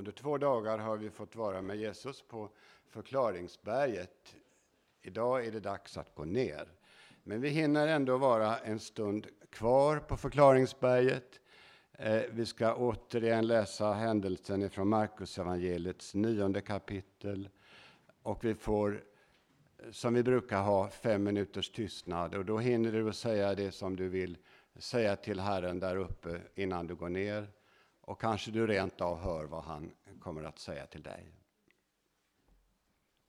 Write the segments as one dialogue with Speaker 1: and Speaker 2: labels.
Speaker 1: Under två dagar har vi fått vara med Jesus på förklaringsberget. Idag är det dags att gå ner. Men vi hinner ändå vara en stund kvar på förklaringsberget. Eh, vi ska återigen läsa händelsen från Markus evangeliets nionde kapitel. Och vi får, som vi brukar ha, fem minuters tystnad. Och då hinner du säga det som du vill säga till Herren där uppe innan du går ner. Och kanske du rent av hör vad han kommer att säga till dig.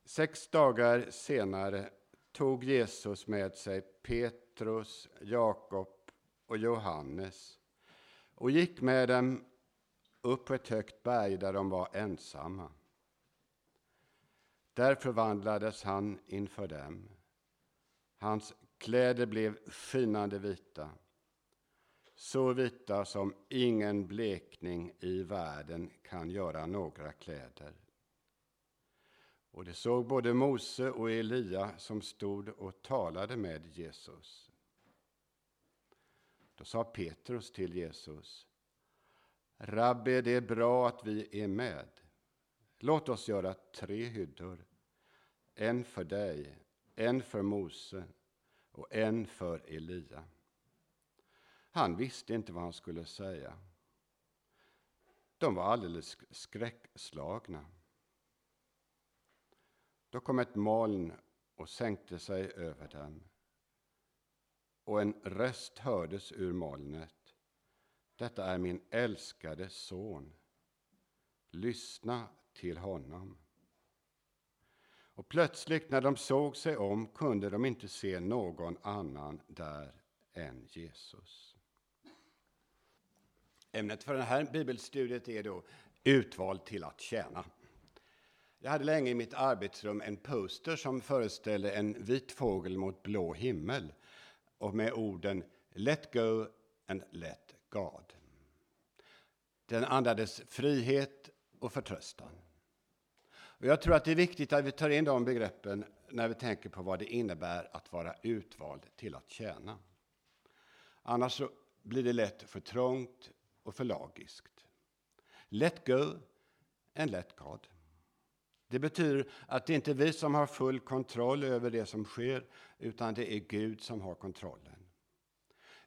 Speaker 1: Sex dagar senare tog Jesus med sig Petrus, Jakob och Johannes och gick med dem upp på ett högt berg där de var ensamma. Där förvandlades han inför dem. Hans kläder blev skinande vita så vita som ingen blekning i världen kan göra några kläder. Och det såg både Mose och Elia som stod och talade med Jesus. Då sa Petrus till Jesus, Rabbi, det är bra att vi är med. Låt oss göra tre hyddor, en för dig, en för Mose och en för Elia. Han visste inte vad han skulle säga. De var alldeles skräckslagna. Då kom ett moln och sänkte sig över dem. Och en röst hördes ur molnet. Detta är min älskade son. Lyssna till honom. Och plötsligt när de såg sig om kunde de inte se någon annan där än Jesus. Ämnet för det här bibelstudiet är då utvald till att tjäna. Jag hade länge i mitt arbetsrum en poster som föreställde en vit fågel mot blå himmel och med orden Let go and let God. Den andades frihet och förtröstan. Och jag tror att det är viktigt att vi tar in de begreppen när vi tänker på vad det innebär att vara utvald till att tjäna. Annars blir det lätt för trångt, och för lagiskt. Let go and let God. Det betyder att det inte är vi som har full kontroll över det som sker, utan det är Gud som har kontrollen.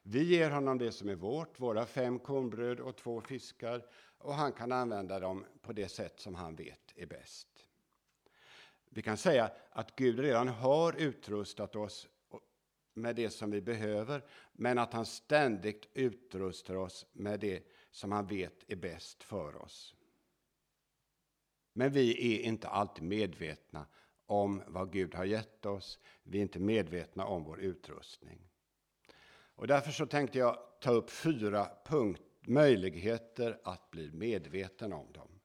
Speaker 1: Vi ger honom det som är vårt, våra fem kornbröd och två fiskar, och han kan använda dem på det sätt som han vet är bäst. Vi kan säga att Gud redan har utrustat oss med det som vi behöver, men att han ständigt utrustar oss med det som han vet är bäst för oss. Men vi är inte alltid medvetna om vad Gud har gett oss. Vi är inte medvetna om vår utrustning. Och därför så tänkte jag ta upp fyra punkt, möjligheter att bli medveten om dem.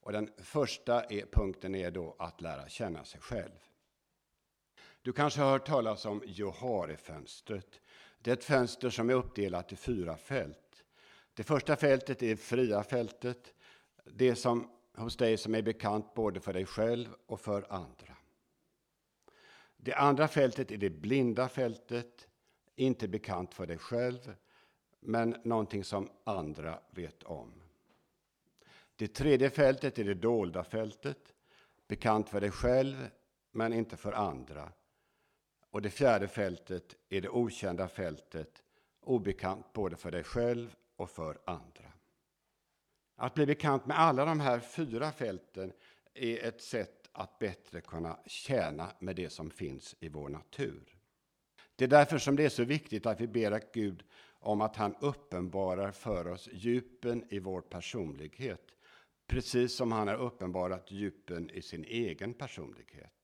Speaker 1: Och den första är, punkten är då att lära känna sig själv. Du kanske har hört talas om Johare-fönstret. Det är ett fönster som är uppdelat i fyra fält. Det första fältet är det fria fältet. Det som hos dig som är bekant både för dig själv och för andra. Det andra fältet är det blinda fältet, inte bekant för dig själv, men någonting som andra vet om. Det tredje fältet är det dolda fältet, bekant för dig själv, men inte för andra. Och det fjärde fältet är det okända fältet, obekant både för dig själv och för andra. Att bli bekant med alla de här fyra fälten är ett sätt att bättre kunna tjäna med det som finns i vår natur. Det är därför som det är så viktigt att vi ber att Gud om att han uppenbarar för oss djupen i vår personlighet, precis som han har uppenbarat djupen i sin egen personlighet.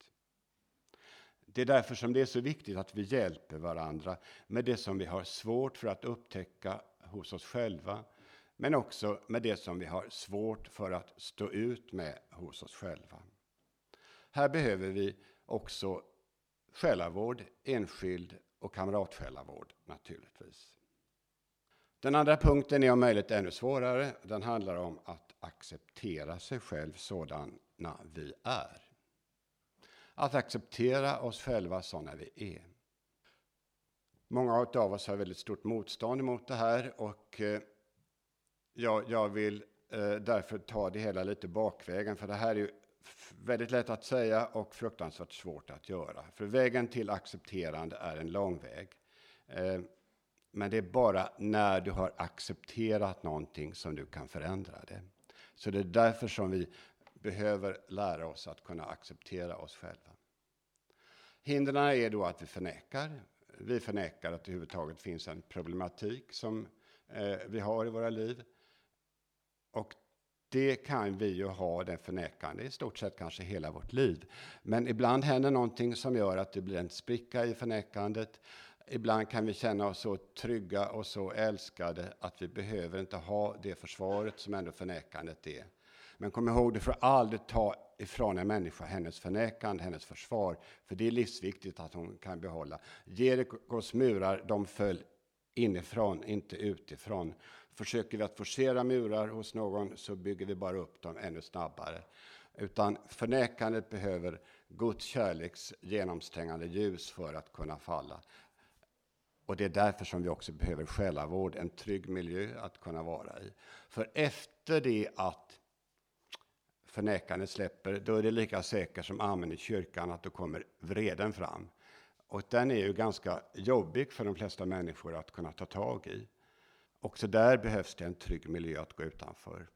Speaker 1: Det är därför som det är så viktigt att vi hjälper varandra med det som vi har svårt för att upptäcka hos oss själva, men också med det som vi har svårt för att stå ut med hos oss själva. Här behöver vi också själavård, enskild och kamratsjälavård naturligtvis. Den andra punkten är om möjligt ännu svårare. Den handlar om att acceptera sig själv sådana vi är. Att acceptera oss själva sådana vi är. Många av oss har väldigt stort motstånd emot det här och eh, jag, jag vill eh, därför ta det hela lite bakvägen, för det här är ju väldigt lätt att säga och fruktansvärt svårt att göra. För vägen till accepterande är en lång väg. Eh, men det är bara när du har accepterat någonting som du kan förändra det. Så det är därför som vi behöver lära oss att kunna acceptera oss själva. Hindren är då att vi förnekar. Vi förnekar att det överhuvudtaget finns en problematik som eh, vi har i våra liv. Och det kan vi ju ha, den förnekande, i stort sett kanske hela vårt liv. Men ibland händer någonting som gör att det blir en spricka i förnekandet. Ibland kan vi känna oss så trygga och så älskade att vi behöver inte ha det försvaret som ändå förnekandet är. Men kom ihåg, du får aldrig ta ifrån en människa hennes förnekande, hennes försvar. För det är livsviktigt att hon kan behålla. Jerikos murar, de föll inifrån, inte utifrån. Försöker vi att forcera murar hos någon så bygger vi bara upp dem ännu snabbare. Utan förnekandet behöver Guds kärleks genomsträngande ljus för att kunna falla. Och det är därför som vi också behöver själavård, en trygg miljö att kunna vara i. För efter det att förnekandet släpper, då är det lika säkert som amen i kyrkan att då kommer vreden fram. Och den är ju ganska jobbig för de flesta människor att kunna ta tag i. Också där behövs det en trygg miljö att gå utanför.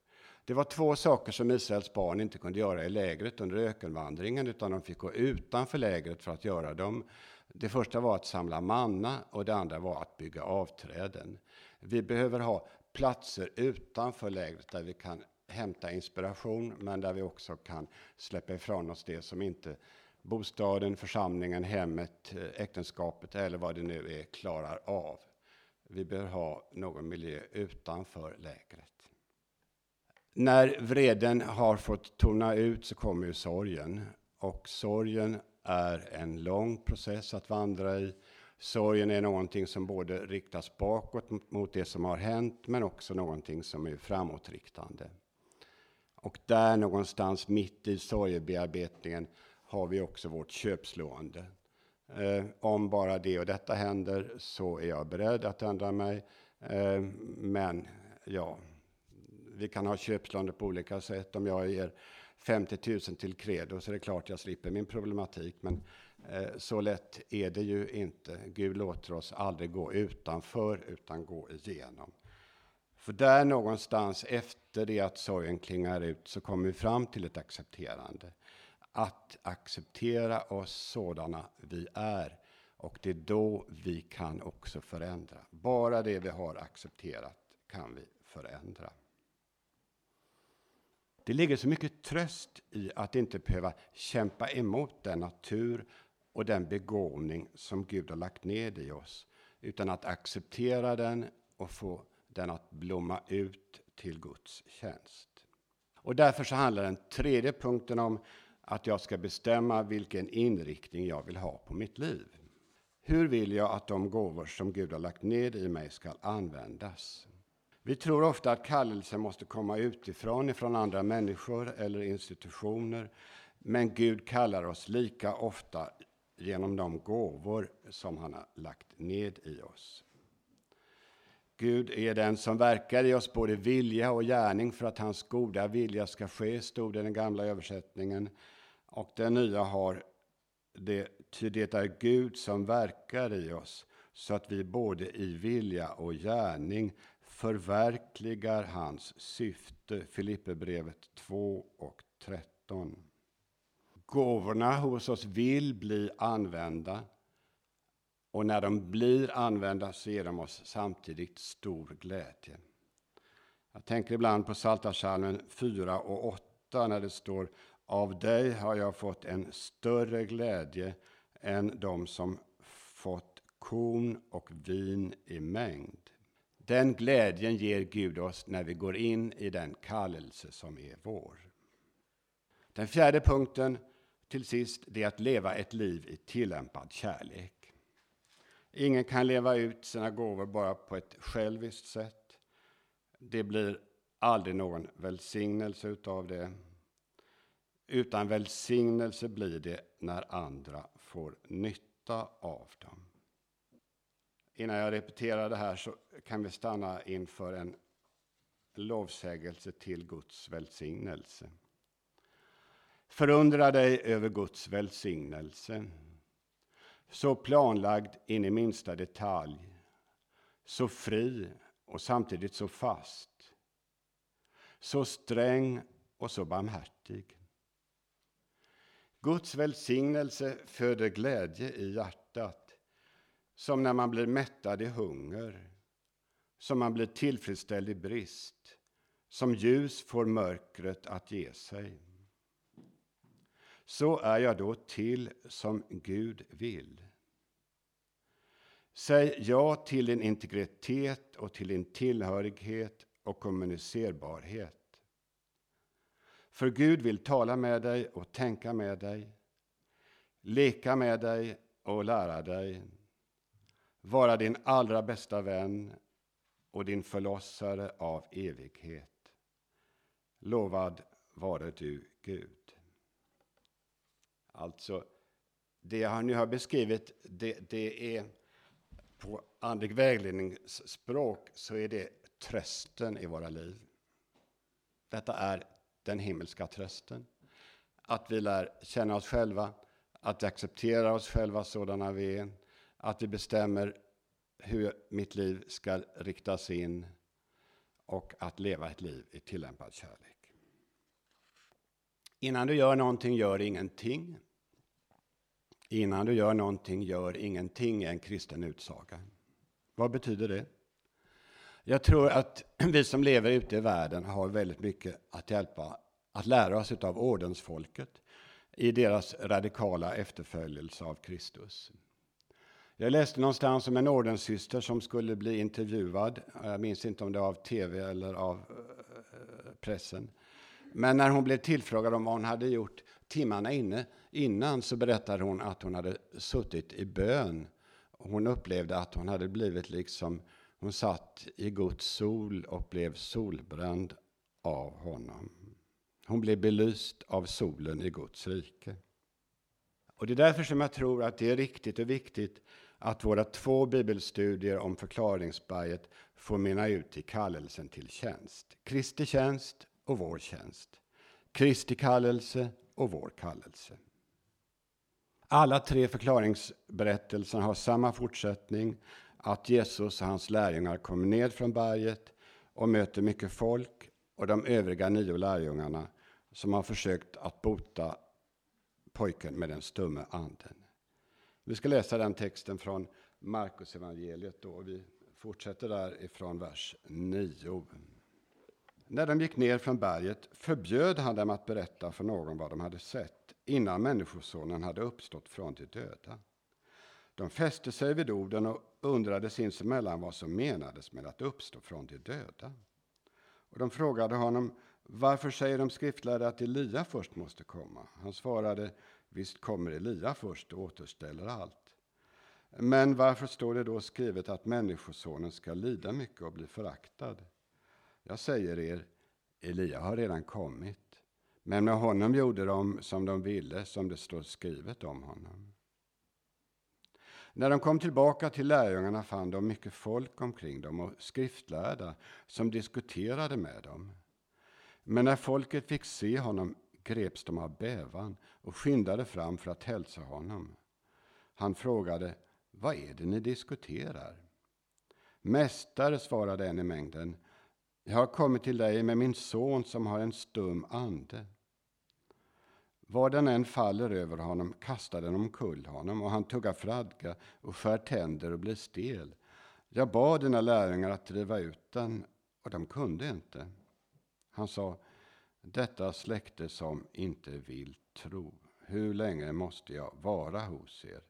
Speaker 1: Det var två saker som Israels barn inte kunde göra i lägret under ökenvandringen, utan de fick gå utanför lägret för att göra dem. Det första var att samla manna och det andra var att bygga avträden. Vi behöver ha platser utanför lägret där vi kan hämta inspiration, men där vi också kan släppa ifrån oss det som inte bostaden, församlingen, hemmet, eh, äktenskapet eller vad det nu är klarar av. Vi bör ha någon miljö utanför lägret. När vreden har fått tona ut så kommer ju sorgen. Och sorgen är en lång process att vandra i. Sorgen är någonting som både riktas bakåt mot det som har hänt, men också någonting som är framåtriktande. Och där någonstans mitt i sorgebearbetningen har vi också vårt köpslående. Eh, om bara det och detta händer så är jag beredd att ändra mig. Eh, men ja, vi kan ha köpslående på olika sätt. Om jag ger 50 000 till Credo så är det klart jag slipper min problematik. Men eh, så lätt är det ju inte. Gud låter oss aldrig gå utanför utan gå igenom. För där någonstans efter efter det att sorgen klingar ut så kommer vi fram till ett accepterande. Att acceptera oss sådana vi är. Och det är då vi kan också förändra. Bara det vi har accepterat kan vi förändra. Det ligger så mycket tröst i att inte behöva kämpa emot den natur och den begåvning som Gud har lagt ned i oss, utan att acceptera den och få den att blomma ut till Guds tjänst. Och därför så handlar den tredje punkten om att jag ska bestämma vilken inriktning jag vill ha på mitt liv. Hur vill jag att de gåvor som Gud har lagt ned i mig ska användas? Vi tror ofta att kallelsen måste komma utifrån, ifrån andra människor eller institutioner. Men Gud kallar oss lika ofta genom de gåvor som han har lagt ned i oss. Gud är den som verkar i oss både vilja och gärning för att hans goda vilja ska ske, stod det i den gamla översättningen. Och den nya har det, ty det är Gud som verkar i oss så att vi både i vilja och gärning förverkligar hans syfte. Filipperbrevet 2 och 13. Gåvorna hos oss vill bli använda och när de blir använda så ger de oss samtidigt stor glädje. Jag tänker ibland på Psaltarpsalmen 4 och 8 när det står Av dig har jag fått en större glädje än de som fått korn och vin i mängd. Den glädjen ger Gud oss när vi går in i den kallelse som är vår. Den fjärde punkten till sist det är att leva ett liv i tillämpad kärlek. Ingen kan leva ut sina gåvor bara på ett själviskt sätt. Det blir aldrig någon välsignelse utav det. Utan välsignelse blir det när andra får nytta av dem. Innan jag repeterar det här så kan vi stanna inför en lovsägelse till Guds välsignelse. Förundra dig över Guds välsignelse. Så planlagd in i minsta detalj. Så fri och samtidigt så fast. Så sträng och så barmhärtig. Guds välsignelse föder glädje i hjärtat, som när man blir mättad i hunger, som man blir tillfredsställd i brist, som ljus får mörkret att ge sig. Så är jag då till som Gud vill. Säg ja till din integritet och till din tillhörighet och kommunicerbarhet. För Gud vill tala med dig och tänka med dig, leka med dig och lära dig, vara din allra bästa vän och din förlossare av evighet. Lovad vare du, Gud. Alltså, det jag nu har beskrivit, det, det är på andlig vägledningsspråk så är det trösten i våra liv. Detta är den himmelska trösten. Att vi lär känna oss själva, att vi accepterar oss själva sådana vi är, att vi bestämmer hur mitt liv ska riktas in och att leva ett liv i tillämpad kärlek. Innan du gör någonting, gör ingenting. Innan du gör någonting, gör ingenting är en kristen utsaga. Vad betyder det? Jag tror att vi som lever ute i världen har väldigt mycket att hjälpa, att lära oss av ordensfolket i deras radikala efterföljelse av Kristus. Jag läste någonstans om en ordenssyster som skulle bli intervjuad. Jag minns inte om det var av tv eller av eh, pressen. Men när hon blev tillfrågad om vad hon hade gjort timmarna inne, innan så berättade hon att hon hade suttit i bön. Hon upplevde att hon hade blivit liksom hon satt i Guds sol och blev solbränd av honom. Hon blev belyst av solen i Guds rike. Och Det är därför som jag tror att det är riktigt och viktigt att våra två bibelstudier om förklaringsberget får mynna ut i kallelsen till tjänst. Kristi tjänst och vår tjänst. Kristi kallelse och vår kallelse. Alla tre förklaringsberättelserna har samma fortsättning att Jesus och hans lärjungar kommer ned från berget och möter mycket folk och de övriga nio lärjungarna som har försökt att bota pojken med den stumme anden. Vi ska läsa den texten från Markus evangeliet då. Vi fortsätter där ifrån vers 9. När de gick ner från berget förbjöd han dem att berätta för någon vad de hade sett innan Människosonen hade uppstått från de döda. De fäste sig vid orden och undrade sinsemellan vad som menades med att uppstå från de döda. Och de frågade honom, varför säger de skriftlärda att Elia först måste komma? Han svarade, visst kommer Elia först och återställer allt. Men varför står det då skrivet att Människosonen ska lida mycket och bli föraktad? Jag säger er, Elia har redan kommit, men med honom gjorde de som de ville, som det står skrivet om honom. När de kom tillbaka till lärjungarna fann de mycket folk omkring dem och skriftlärda som diskuterade med dem. Men när folket fick se honom greps de av bävan och skyndade fram för att hälsa honom. Han frågade, vad är det ni diskuterar? Mästare, svarade en i mängden, jag har kommit till dig med min son som har en stum ande. Var den än faller över honom kastar den omkull honom och han tuggar fradga och skär tänder och blir stel. Jag bad dina lärjungar att driva ut den och de kunde inte. Han sa, detta släkte som inte vill tro. Hur länge måste jag vara hos er?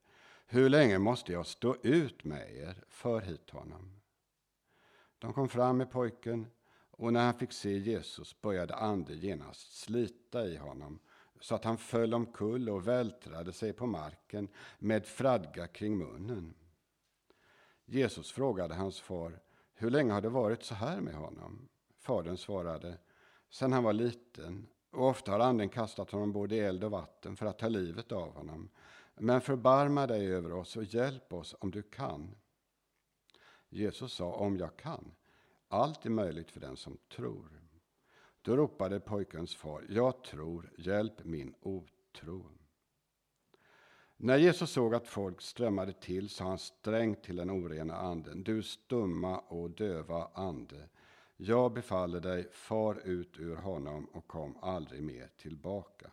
Speaker 1: Hur länge måste jag stå ut med er? För hit honom. De kom fram med pojken och när han fick se Jesus började anden genast slita i honom så att han föll omkull och vältrade sig på marken med fradga kring munnen. Jesus frågade hans far, hur länge har det varit så här med honom? Fadern svarade, sedan han var liten, och ofta har anden kastat honom både i eld och vatten för att ta livet av honom. Men förbarma dig över oss och hjälp oss om du kan. Jesus sa, om jag kan allt är möjligt för den som tror. Då ropade pojkens far, jag tror, hjälp min otro. När Jesus såg att folk strömmade till sa han strängt till den orena anden, du stumma och döva ande, jag befaller dig, far ut ur honom och kom aldrig mer tillbaka.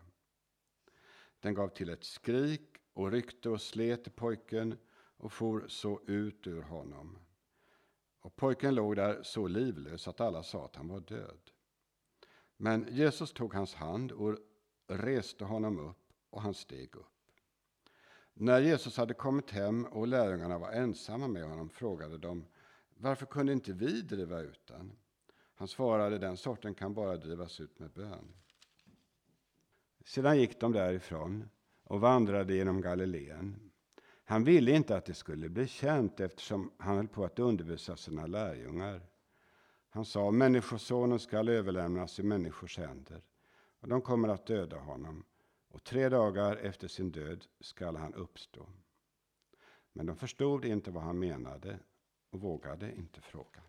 Speaker 1: Den gav till ett skrik och ryckte och slet i pojken och for så ut ur honom. Och pojken låg där så livlös att alla sa att han var död. Men Jesus tog hans hand och reste honom upp och han steg upp. När Jesus hade kommit hem och lärjungarna var ensamma med honom frågade de varför kunde inte vi driva ut den? Han svarade den sorten kan bara drivas ut med bön. Sedan gick de därifrån och vandrade genom Galileen. Han ville inte att det skulle bli känt eftersom han höll på att undervisa sina lärjungar. Han sa, Människosonen skall överlämnas i människors händer och de kommer att döda honom och tre dagar efter sin död skall han uppstå. Men de förstod inte vad han menade och vågade inte fråga.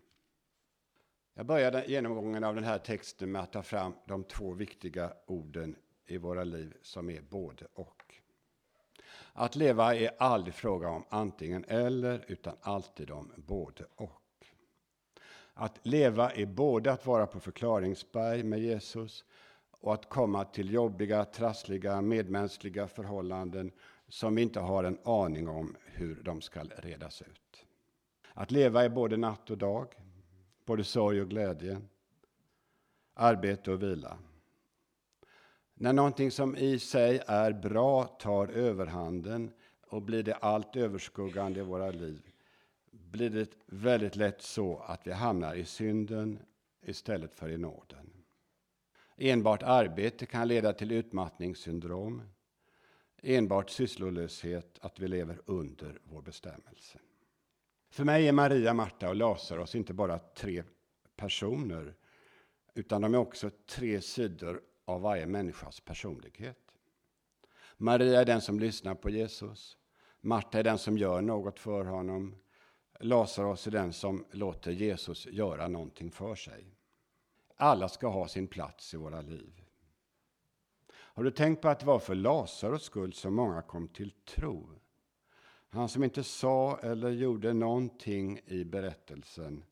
Speaker 1: Jag började genomgången av den här texten med att ta fram de två viktiga orden i våra liv som är både och. Att leva är aldrig fråga om antingen eller, utan alltid om både och. Att leva är både att vara på förklaringsberg med Jesus och att komma till jobbiga, trassliga, medmänskliga förhållanden som vi inte har en aning om hur de ska redas ut. Att leva är både natt och dag, både sorg och glädje, arbete och vila. När någonting som i sig är bra tar överhanden och blir det allt överskuggande i våra liv blir det väldigt lätt så att vi hamnar i synden istället för i nåden. Enbart arbete kan leda till utmattningssyndrom. Enbart sysslolöshet, att vi lever under vår bestämmelse. För mig är Maria, Marta och Lazarus inte bara tre personer utan de är också tre sidor av varje människas personlighet. Maria är den som lyssnar på Jesus. Marta är den som gör något för honom. Lazarus är den som låter Jesus göra någonting för sig. Alla ska ha sin plats i våra liv. Har du tänkt på att det var för Lazarus skull som många kom till tro? Han som inte sa eller gjorde någonting i berättelsen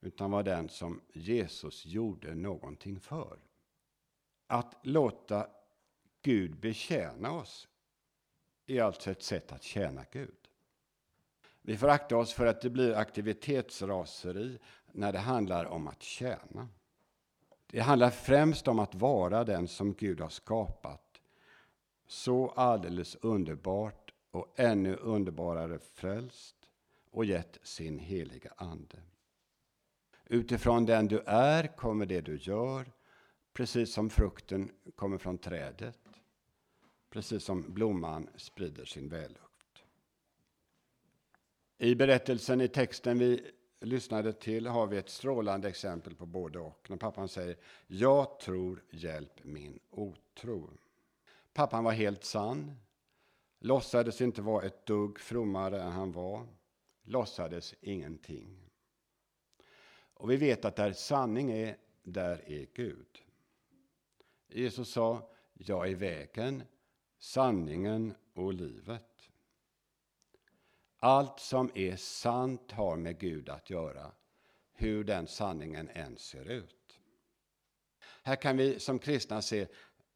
Speaker 1: utan var den som Jesus gjorde någonting för. Att låta Gud betjäna oss är alltså ett sätt att tjäna Gud. Vi får akta oss för att det blir aktivitetsraseri när det handlar om att tjäna. Det handlar främst om att vara den som Gud har skapat. Så alldeles underbart och ännu underbarare frälst och gett sin heliga Ande. Utifrån den du är kommer det du gör, precis som frukten kommer från trädet, precis som blomman sprider sin vällukt. I berättelsen i texten vi lyssnade till har vi ett strålande exempel på både och. När pappan säger Jag tror, hjälp min otro. Pappan var helt sann, låtsades inte vara ett dugg frommare än han var, låtsades ingenting. Och vi vet att där sanning är, där är Gud. Jesus sa, jag är vägen, sanningen och livet. Allt som är sant har med Gud att göra, hur den sanningen än ser ut. Här kan vi som kristna se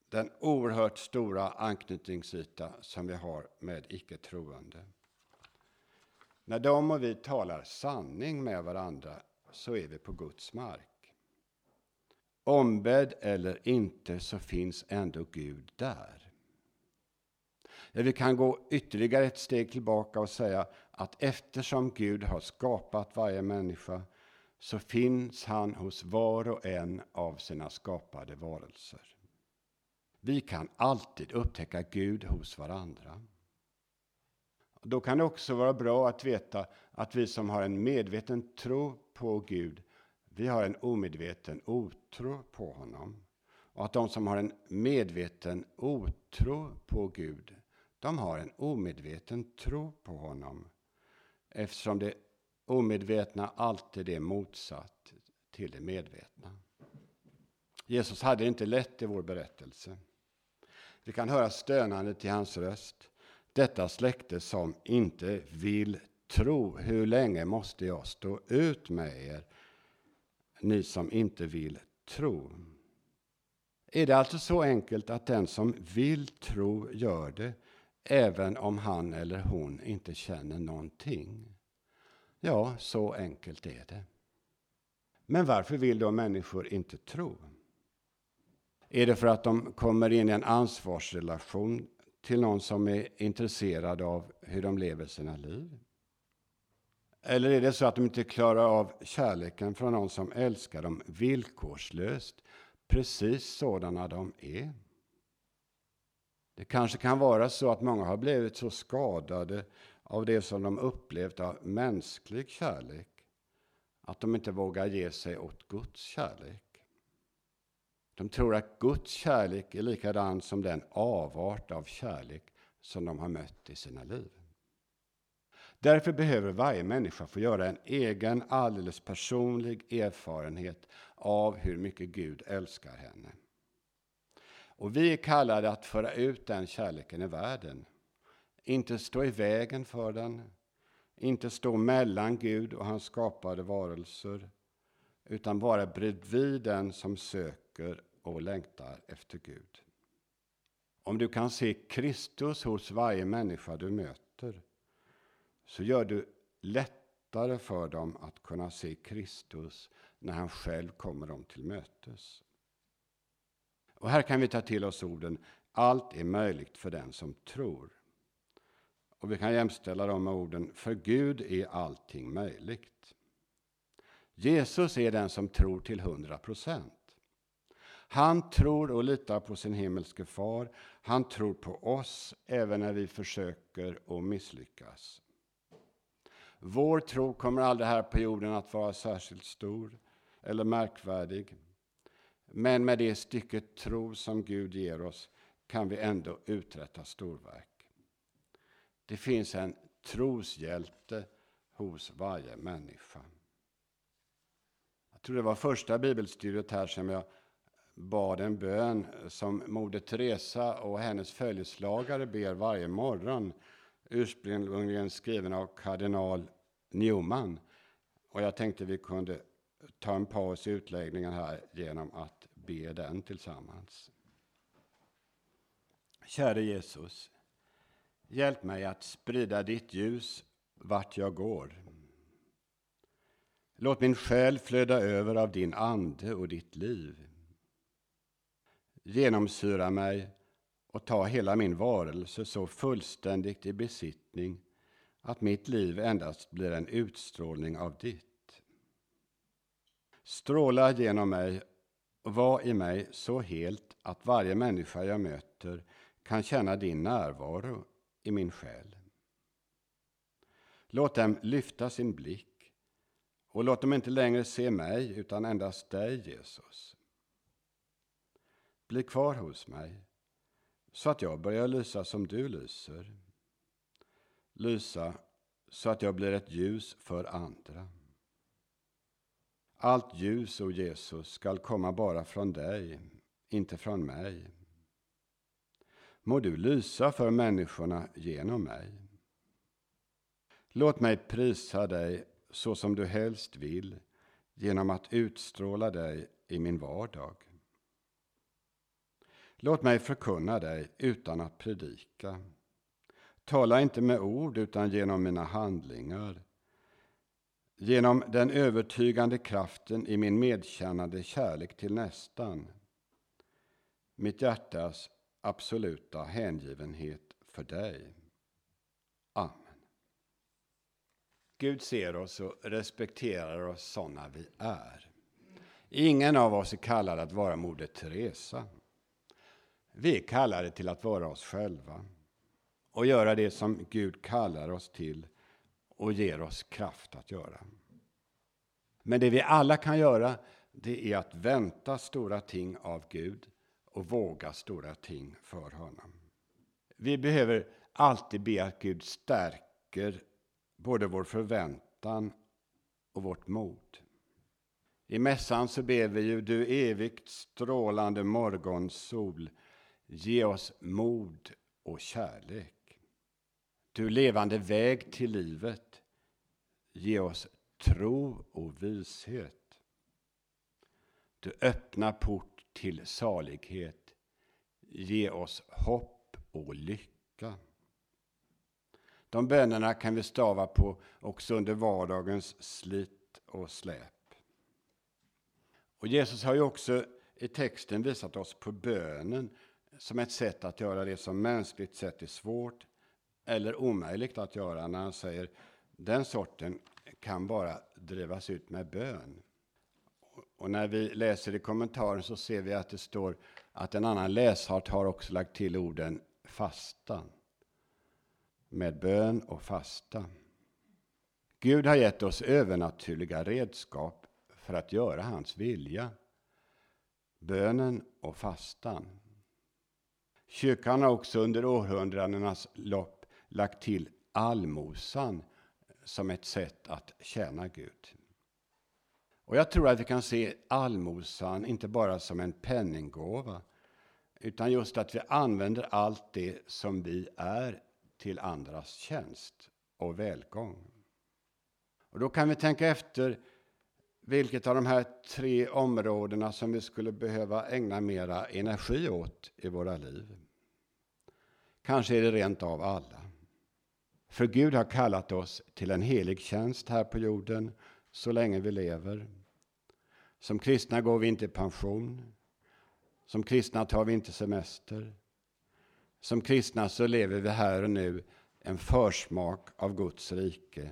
Speaker 1: den oerhört stora anknytningsyta som vi har med icke-troende. När de och vi talar sanning med varandra så är vi på Guds mark. Ombedd eller inte så finns ändå Gud där. Vi kan gå ytterligare ett steg tillbaka och säga att eftersom Gud har skapat varje människa så finns han hos var och en av sina skapade varelser. Vi kan alltid upptäcka Gud hos varandra. Då kan det också vara bra att veta att vi som har en medveten tro på Gud, vi har en omedveten otro på honom. Och att de som har en medveten otro på Gud, de har en omedveten tro på honom eftersom det omedvetna alltid är motsatt till det medvetna. Jesus hade det inte lätt i vår berättelse. Vi kan höra stönandet i hans röst. Detta släkte som inte vill tro. Hur länge måste jag stå ut med er, ni som inte vill tro? Är det alltså så enkelt att den som vill tro gör det, även om han eller hon inte känner någonting? Ja, så enkelt är det. Men varför vill då människor inte tro? Är det för att de kommer in i en ansvarsrelation till någon som är intresserad av hur de lever sina liv? Eller är det så att de inte klarar av kärleken från någon som älskar dem villkorslöst, precis sådana de är? Det kanske kan vara så att många har blivit så skadade av det som de upplevt av mänsklig kärlek att de inte vågar ge sig åt Guds kärlek. De tror att Guds kärlek är likadan som den avart av kärlek som de har mött i sina liv. Därför behöver varje människa få göra en egen, alldeles personlig erfarenhet av hur mycket Gud älskar henne. Och vi är kallade att föra ut den kärleken i världen. Inte stå i vägen för den, inte stå mellan Gud och hans skapade varelser, utan vara bredvid den som söker och längtar efter Gud. Om du kan se Kristus hos varje människa du möter så gör du lättare för dem att kunna se Kristus när han själv kommer dem till mötes. Och här kan vi ta till oss orden allt är möjligt för den som tror. Och vi kan jämställa dem med orden för Gud är allting möjligt. Jesus är den som tror till hundra procent. Han tror och litar på sin himmelske far. Han tror på oss även när vi försöker och misslyckas. Vår tro kommer aldrig här på jorden att vara särskilt stor eller märkvärdig. Men med det stycket tro som Gud ger oss kan vi ändå uträtta storverk. Det finns en troshjälte hos varje människa. Jag tror det var första bibelstudiet här som jag bad en bön som Moder Teresa och hennes följeslagare ber varje morgon. Ursprungligen skriven av kardinal Newman. Och jag tänkte vi kunde ta en paus i utläggningen här genom att be den tillsammans. Käre Jesus, hjälp mig att sprida ditt ljus vart jag går. Låt min själ flöda över av din ande och ditt liv. Genomsyra mig och ta hela min varelse så fullständigt i besittning att mitt liv endast blir en utstrålning av ditt. Stråla genom mig och var i mig så helt att varje människa jag möter kan känna din närvaro i min själ. Låt dem lyfta sin blick och låt dem inte längre se mig utan endast dig, Jesus. Bli kvar hos mig så att jag börjar lysa som du lyser. Lysa så att jag blir ett ljus för andra. Allt ljus, o Jesus, skall komma bara från dig, inte från mig. Må du lysa för människorna genom mig. Låt mig prisa dig så som du helst vill genom att utstråla dig i min vardag. Låt mig förkunna dig utan att predika. Tala inte med ord utan genom mina handlingar. Genom den övertygande kraften i min medkännande kärlek till nästan. Mitt hjärtas absoluta hängivenhet för dig. Amen. Gud ser oss och respekterar oss sådana vi är. Ingen av oss är kallad att vara Moder Teresa. Vi är kallade till att vara oss själva och göra det som Gud kallar oss till och ger oss kraft att göra. Men det vi alla kan göra, det är att vänta stora ting av Gud och våga stora ting för honom. Vi behöver alltid be att Gud stärker både vår förväntan och vårt mod. I mässan så ber vi ju Du evigt strålande morgonsol, ge oss mod och kärlek. Du levande väg till livet, ge oss tro och vishet. Du öppna port till salighet, ge oss hopp och lycka. De bönerna kan vi stava på också under vardagens slit och släp. Och Jesus har ju också i texten visat oss på bönen som ett sätt att göra det som mänskligt sett är svårt eller omöjligt att göra när han säger den sorten kan bara drivas ut med bön. Och när vi läser i kommentaren så ser vi att det står att en annan läshart har också lagt till orden fasta. Med bön och fasta. Gud har gett oss övernaturliga redskap för att göra hans vilja. Bönen och fastan. Kyrkan har också under århundradenas lopp lagt till allmosan som ett sätt att tjäna Gud. Och jag tror att vi kan se allmosan inte bara som en penninggåva utan just att vi använder allt det som vi är till andras tjänst och välgång. Och då kan vi tänka efter vilket av de här tre områdena som vi skulle behöva ägna mera energi åt i våra liv. Kanske är det rent av alla. För Gud har kallat oss till en helig tjänst här på jorden så länge vi lever. Som kristna går vi inte i pension. Som kristna tar vi inte semester. Som kristna så lever vi här och nu en försmak av Guds rike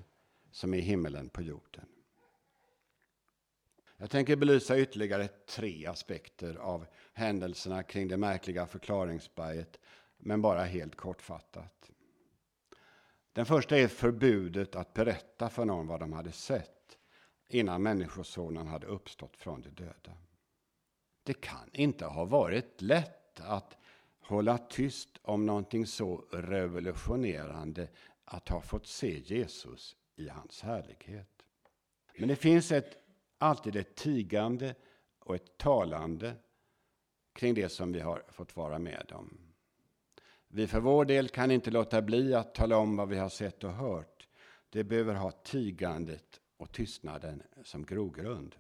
Speaker 1: som är himmelen på jorden. Jag tänker belysa ytterligare tre aspekter av händelserna kring det märkliga förklaringsberget, men bara helt kortfattat. Den första är förbudet att berätta för någon vad de hade sett innan Människosonen hade uppstått från de döda. Det kan inte ha varit lätt att hålla tyst om någonting så revolutionerande att ha fått se Jesus i hans härlighet. Men det finns ett alltid ett tigande och ett talande kring det som vi har fått vara med om. Vi för vår del kan inte låta bli att tala om vad vi har sett och hört. Det behöver ha tigandet och tystnaden som grogrund.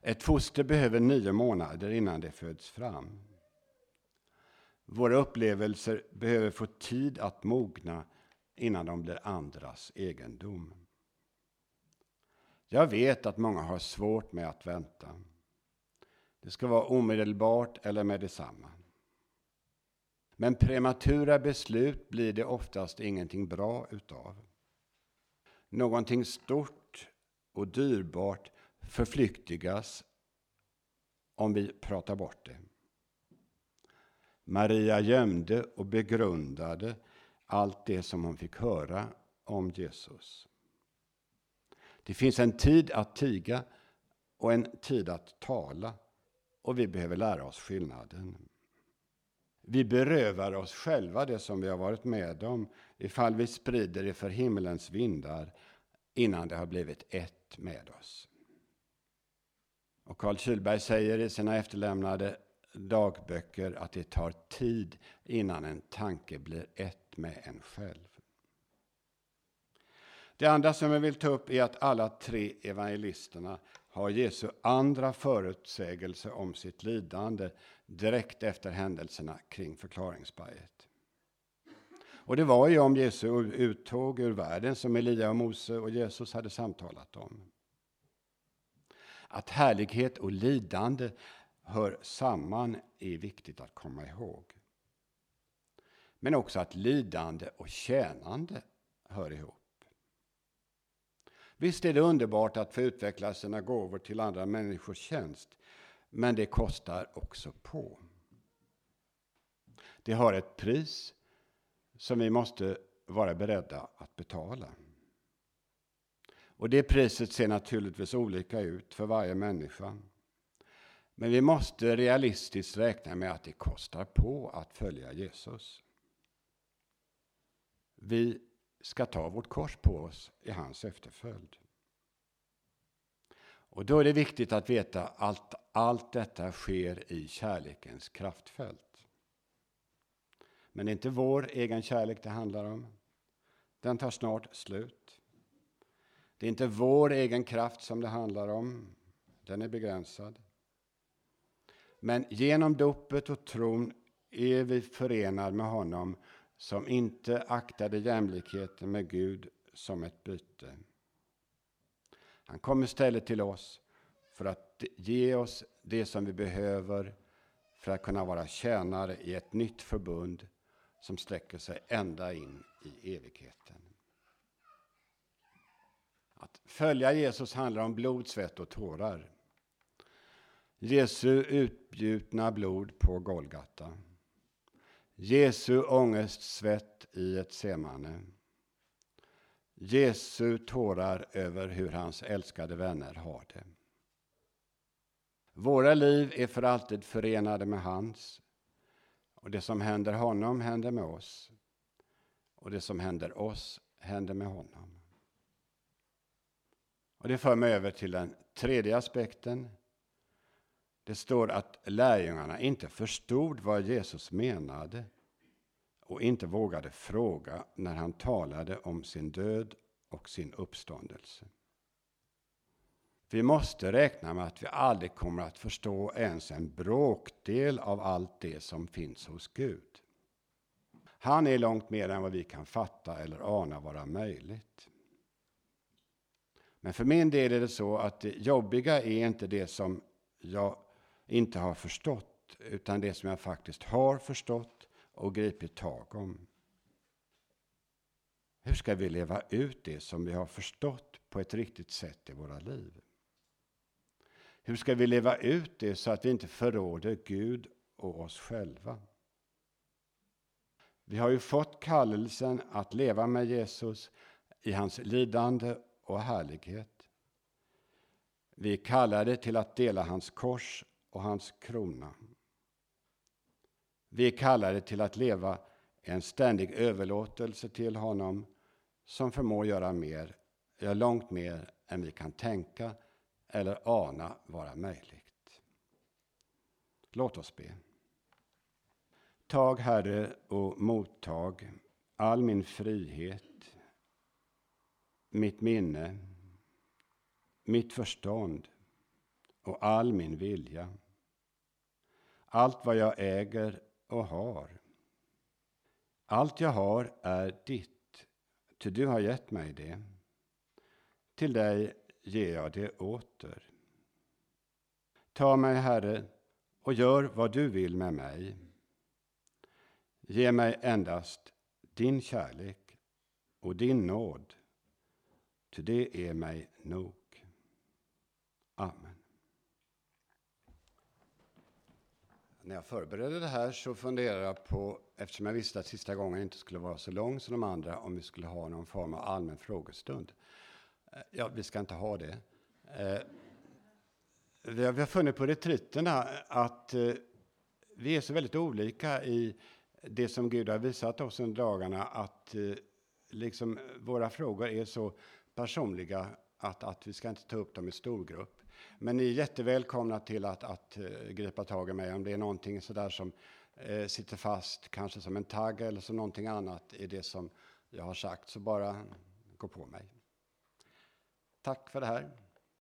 Speaker 1: Ett foster behöver nio månader innan det föds fram. Våra upplevelser behöver få tid att mogna innan de blir andras egendom. Jag vet att många har svårt med att vänta. Det ska vara omedelbart eller med detsamma. Men prematura beslut blir det oftast ingenting bra utav. Någonting stort och dyrbart förflyktigas om vi pratar bort det. Maria gömde och begrundade allt det som hon fick höra om Jesus. Det finns en tid att tiga och en tid att tala. Och vi behöver lära oss skillnaden. Vi berövar oss själva det som vi har varit med om ifall vi sprider det för himmelens vindar innan det har blivit ett med oss. Och Carl Kylberg säger i sina efterlämnade dagböcker att det tar tid innan en tanke blir ett med en själv. Det andra som jag vill ta upp är att alla tre evangelisterna har Jesu andra förutsägelse om sitt lidande direkt efter händelserna kring förklaringsberget. Och det var ju om Jesu uttåg ur världen som Elia och Mose och Jesus hade samtalat om. Att härlighet och lidande hör samman är viktigt att komma ihåg. Men också att lidande och tjänande hör ihop. Visst är det underbart att få utveckla sina gåvor till andra människors tjänst, men det kostar också på. Det har ett pris som vi måste vara beredda att betala. Och det priset ser naturligtvis olika ut för varje människa. Men vi måste realistiskt räkna med att det kostar på att följa Jesus. Vi ska ta vårt kors på oss i hans efterföljd. Och då är det viktigt att veta att allt detta sker i kärlekens kraftfält. Men det är inte vår egen kärlek det handlar om. Den tar snart slut. Det är inte vår egen kraft som det handlar om. Den är begränsad. Men genom dopet och tron är vi förenade med honom som inte aktade jämlikheten med Gud som ett byte. Han kom istället till oss för att ge oss det som vi behöver för att kunna vara tjänare i ett nytt förbund som sträcker sig ända in i evigheten. Att följa Jesus handlar om blod, svett och tårar. Jesu utgjutna blod på Golgata. Jesu ångest, svett i ett semane. Jesu tårar över hur hans älskade vänner har det. Våra liv är för alltid förenade med hans. Och det som händer honom händer med oss. Och det som händer oss händer med honom. Och det för mig över till den tredje aspekten. Det står att lärjungarna inte förstod vad Jesus menade och inte vågade fråga när han talade om sin död och sin uppståndelse. Vi måste räkna med att vi aldrig kommer att förstå ens en bråkdel av allt det som finns hos Gud. Han är långt mer än vad vi kan fatta eller ana vara möjligt. Men för min del är det så att det jobbiga är inte det som jag inte har förstått, utan det som jag faktiskt har förstått och gripit tag om. Hur ska vi leva ut det som vi har förstått på ett riktigt sätt i våra liv? Hur ska vi leva ut det så att vi inte förråder Gud och oss själva? Vi har ju fått kallelsen att leva med Jesus i hans lidande och härlighet. Vi är kallade till att dela hans kors och hans krona. Vi är kallade till att leva en ständig överlåtelse till honom som förmår göra mer, ja, långt mer än vi kan tänka eller ana vara möjligt. Låt oss be. Tag, Herre, och mottag all min frihet, mitt minne, mitt förstånd och all min vilja. Allt vad jag äger och har. Allt jag har är ditt, ty du har gett mig det. Till dig ger jag det åter. Ta mig, Herre, och gör vad du vill med mig. Ge mig endast din kärlek och din nåd, ty det är mig nog. Amen. När jag förberedde det här så funderade jag på, eftersom jag visste att sista gången inte skulle vara så lång som de andra, om vi skulle ha någon form av allmän frågestund. Eh, ja, vi ska inte ha det. Eh, vi har funnit på retriterna att eh, vi är så väldigt olika i det som Gud har visat oss under dagarna, att eh, liksom våra frågor är så personliga att, att vi ska inte ta upp dem i storgrupp. Men ni är jättevälkomna till att, att eh, gripa tag i mig om det är någonting sådär som eh, sitter fast, kanske som en tagg eller som någonting annat i det som jag har sagt, så bara gå på mig. Tack för det här.